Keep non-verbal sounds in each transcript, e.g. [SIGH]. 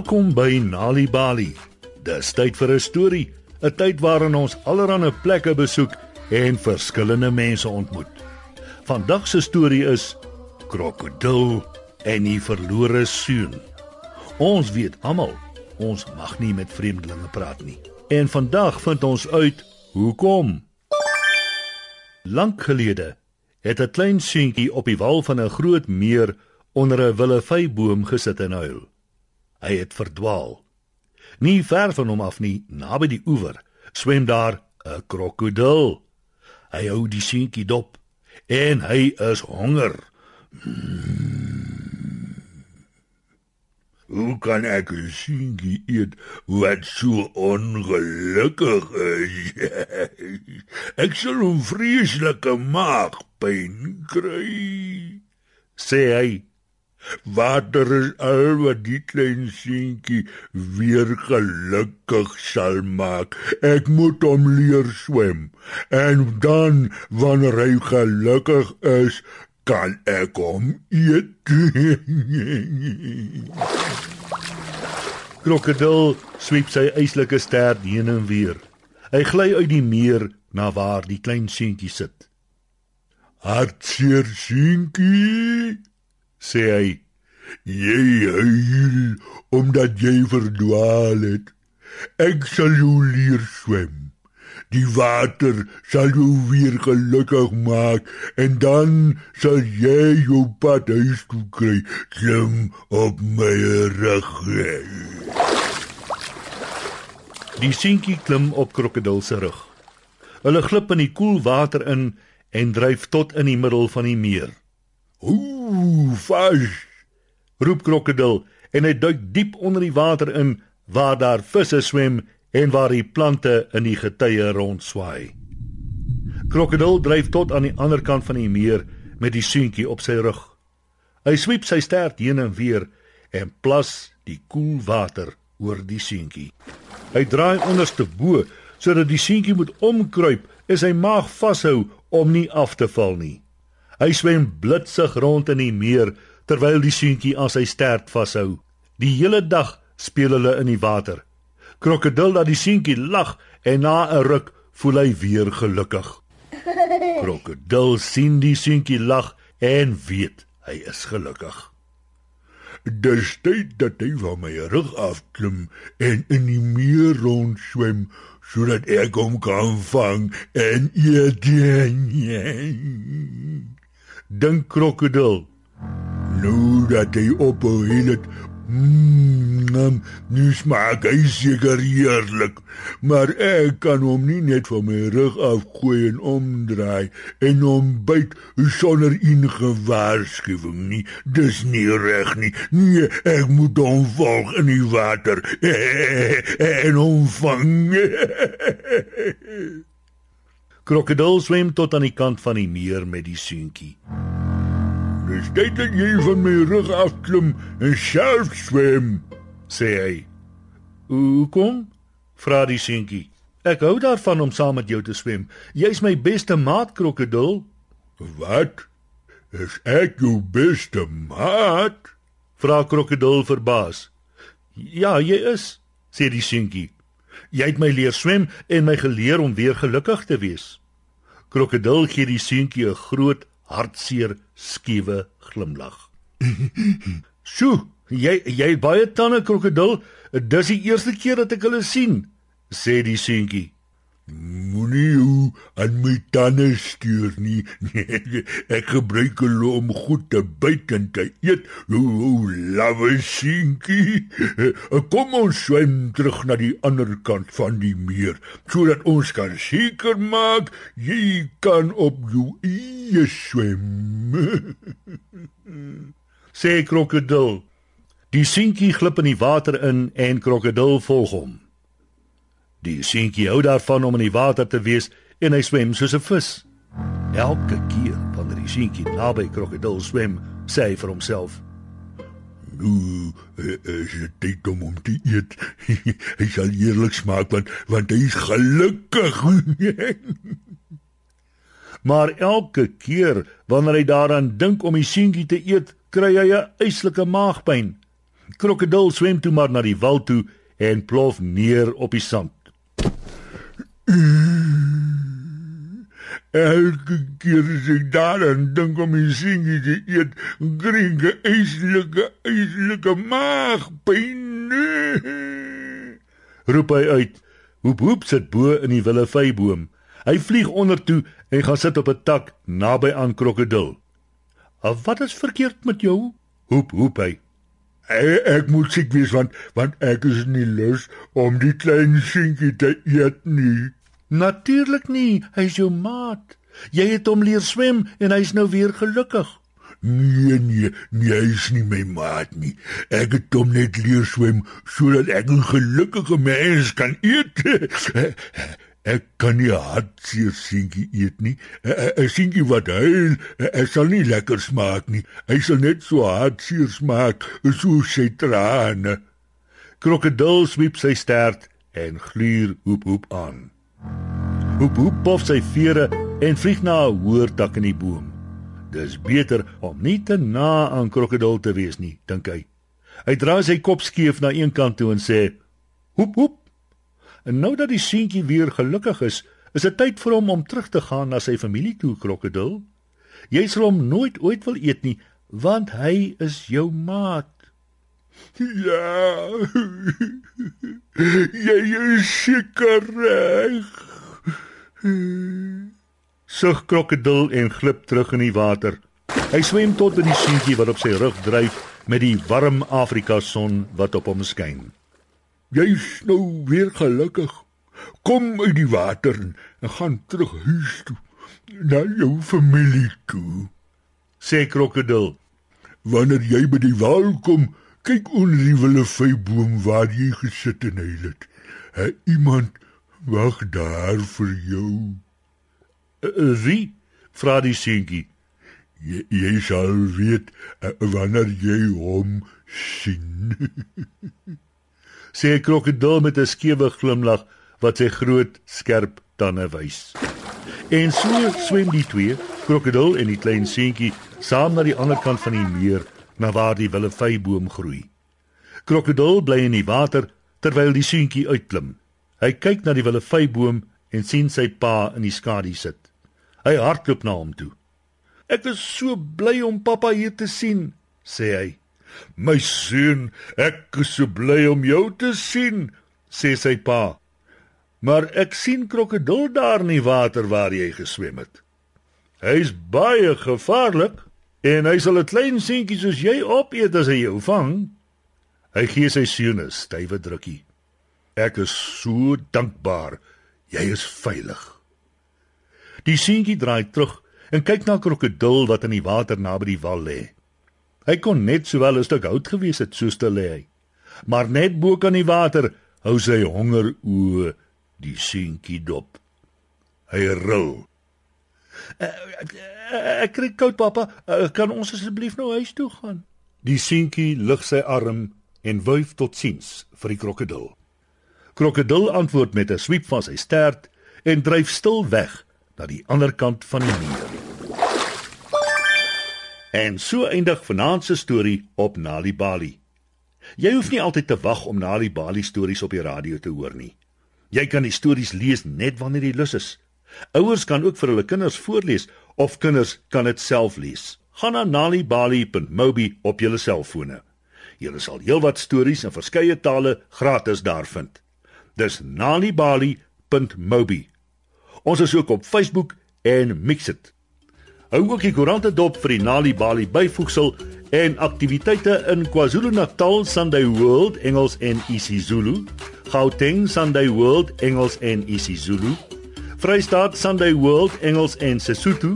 Welkom by Nali Bali. Dis tyd vir 'n storie, 'n tyd waarin ons allerlei plekke besoek en verskillende mense ontmoet. Vandag se storie is Krokodil en die verlore seun. Ons weet almal, ons mag nie met vreemdelinge praat nie. En vandag vind ons uit hoekom. Lank gelede het 'n klein seentjie op die wal van 'n groot meer onder 'n willeveiboom gesit en huil. Hy het verdwaal. Nie ver van hom af nie, naby die oewer, swem daar 'n krokodil. Hy hou die seentjie dop en hy is honger. Hoe kan ek 'n seentjie eet wat so ongelukkig is? [LAUGHS] ek sal hom vreeslike maagpyn kry, sê hy. Water is al wat die klein seentjie weer gelukkig sal maak. Ek moet hom leer swem en dan wanneer hy gelukkig is, kan ek hom eet. Krokodil swiep sy eislike stert heen en weer. Hy gly uit die meer na waar die klein seentjie sit. Hartseer seentjie, sê hy. Jy huil omdat jy verdwaal het. Ek sal jou leer swem. Die water sal jou weer gelukkig maak en dan sal jy jou pad huis toe kry. Klim op my rug. Die seentjie klim op krokodil se rug. Hulle glip in die koel water in en dryf tot in die middel van die meer. Ooh, vis! roep krokodil en hy duik diep onder die water in waar daar visse swem en waar die plante in die getye rondswaai. Krokodil dryf tot aan die ander kant van die meer met die seentjie op sy rug. Hy swiep sy stert heen en weer en plas die koel water oor die seentjie. Hy draai onderste bo sodat die seentjie moet omkruip en sy maag vashou om nie af te val nie. Hy swem blitsig rond in die meer terwyl die seentjie aan sy stert vashou. Die hele dag speel hulle in die water. Krokodil laat die seentjie lag en na 'n ruk voel hy weer gelukkig. [LAUGHS] Krokodil sien die seentjie lag en weet hy is gelukkig. Dis tyd dat hy van my rug afklim en in die meer rond swem sodat ek hom kan vang en eet. [LAUGHS] Dink krokodil. Nou dat hy op het, mmm, nu smaak hy seker heerlik, maar ek kan hom nie net van my rug afgooi en omdraai en hom byt sonder ingewaarskuwing nie. Dis nie reg nie. Nee, ek moet hom volg in die water [LAUGHS] en hom vang. [LAUGHS] Krokodil swem tot aan die kant van die meer met die seentjie. Dis tyd dat jy van my rug afklim en self swem, sê hy. "Hoekom?" vra die seentjie. "Ek hou daarvan om saam met jou te swem. Jy's my beste maat, krokodil." "Wat? Is ek jou beste maat?" vra krokodil verbaas. "Ja, jy is," sê die seentjie. "Jy het my leer swem en my geleer om weer gelukkig te wees." Krokodil gee die seentjie 'n groot hartseer skiewe glimlag. [LAUGHS] "Sjoe, jy jy het baie tande krokodil. Dis die eerste keer dat ek hulle sien," sê die seentjie. Moenie hoe aan my tande stuur nie. [LAUGHS] ek gebruik hulle om goed te byt en te eet. O, lawe seentjie. [LAUGHS] Kom ons swem terug na die ander kant van die meer sodat ons kan seker maak jy kan op jou eie swem. [LAUGHS] sê krokodil. Die seentjie glip in die water in en krokodil volg hom. Die seentjie hou daarvan om in die water te wees en hy swem soos 'n vis. Elke keer wanneer die seentjie naby krokodil swem, sê hy vir homself: "Nu is dit tyd om hom te eet. [LAUGHS] hy sal eerlik smaak want want hy is gelukkig." [LAUGHS] maar elke keer wanneer hy daaraan dink om die seentjie te eet, kry hy 'n eislike maagpyn. Krokodil swem toe maar na die wal toe en plof neer op die sand. Elke keer as ek daaraan dink om die singie te eet, kring ek eislike, eislike maagpyn. Roep hy uit. Hoep hoep sit bo in die willeveiboom. Hy vlieg onder toe en gaan sit op 'n tak naby aan krokodil. "Af wat is verkeerd met jou?" Hoep hoep hy. Ek, ek moet siek wees want want ek is nie lus om die klein singie te eet nie. Natuurlik nie, hy is jou maat. Jy het hom leer swem en hy's nou weer gelukkig. Nee nee, nee, hy is nie my maat nie. Ek het hom net leer swem sodat ek 'n gelukkige mens kan eet. [LAUGHS] Ek kan nie hartseer singie eet nie. 'n Singie wat huil, hy sal nie lekker smaak nie. Hy sal net so hartseer smaak soos sy trane. Krokodil swiep sy stert en gluur hoep hoep aan. Hoep hoep pof sy vere en vlieg na 'n hoër tak in die boom. Dis beter om nie te na aan krokodil te wees nie, dink hy. Hy draai sy kop skeef na een kant toe en sê: "Hoep hoep." En nou dat die seentjie weer gelukkig is, is dit tyd vir hom om terug te gaan na sy familie toe, krokodil. Jy sal hom nooit ooit wil eet nie, want hy is jou maat. Ja. [LAUGHS] Jy is seker reg. Sug krokodil en glip terug in die water. Hy swem tot in die seentjie wat op sy rug dryf met die warm Afrika son wat op hom skyn. Jy's nou weer gelukkig. Kom uit die water en gaan terug huis toe na jou familie toe. Sê krokodil. Wanneer jy by die wal kom, kyk onder die willeveiboom waar jy gesit en huil het. Ha, iemand wag daar vir jou. Uh, wie? vra die seentjie. Jy, jy sal weet uh, wanneer jy hom sien. [LAUGHS] Sê krokodil met 'n skewe glimlag wat sy groot, skerp tande wys. En so swem die twee, krokodil en die klein seentjie, saam na die ander kant van die meer, na waar die willeveiboom groei. Krokodil bly in die water terwyl die seentjie uitklim. Hy kyk na die willeveiboom en sien sy pa in die skadu sit. Hy hardloop na hom toe. "Ek is so bly om pappa hier te sien," sê hy. "My seun, ek is so bly om jou te sien," sê sy pa. "Maar ek sien krokodil daar in die water waar jy geswem het. Hy's baie gevaarlik en hy sal 'n klein seentjie soos jy opeet as hy jou vang." Hy gee sy seun 'n stywe drukkie. "Ek is so dankbaar. Jy is veilig." Die seentjie draai terug en kyk na krokodil wat in die water naby die wal lê. Hy kon net sowel 'n stuk hout gewees het soos te lê. Maar net bo kan die water hou sy honger o die seentjie dop. Hy ril. Ek kry koud pappa, kan ons asseblief nou huis toe gaan? Die seentjie lig sy arm en wuif tot siens vir die krokodil. Krokodil antwoord met 'n swiep van sy stert en dryf stil weg na die ander kant van die meer. En so eindig vanaand se storie op Nali Bali. Jy hoef nie altyd te wag om Nali Bali stories op die radio te hoor nie. Jy kan die stories lees net wanneer jy lus is. Ouers kan ook vir hulle kinders voorlees of kinders kan dit self lees. Gaan na nalibali.mobi op jou selfone. Jy sal heelwat stories in verskeie tale gratis daar vind. Dis nalibali.mobi. Ons is ook op Facebook en Mixit. Hou ook die koerante dop vir die Nali Bali byvoegsel en aktiwiteite in KwaZulu-Natal Sunday World Engels en isiZulu, Gauteng Sunday World Engels en isiZulu, Vrystaat Sunday World Engels en Sesotho,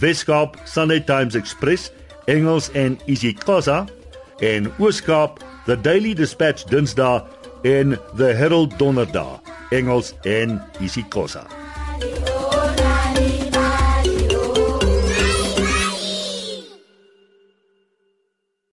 Weskaap Sunday Times Express Engels en isiXhosa en Ooskaap The Daily Dispatch Dinsdae en The Herald Donderdag Engels en isiXhosa.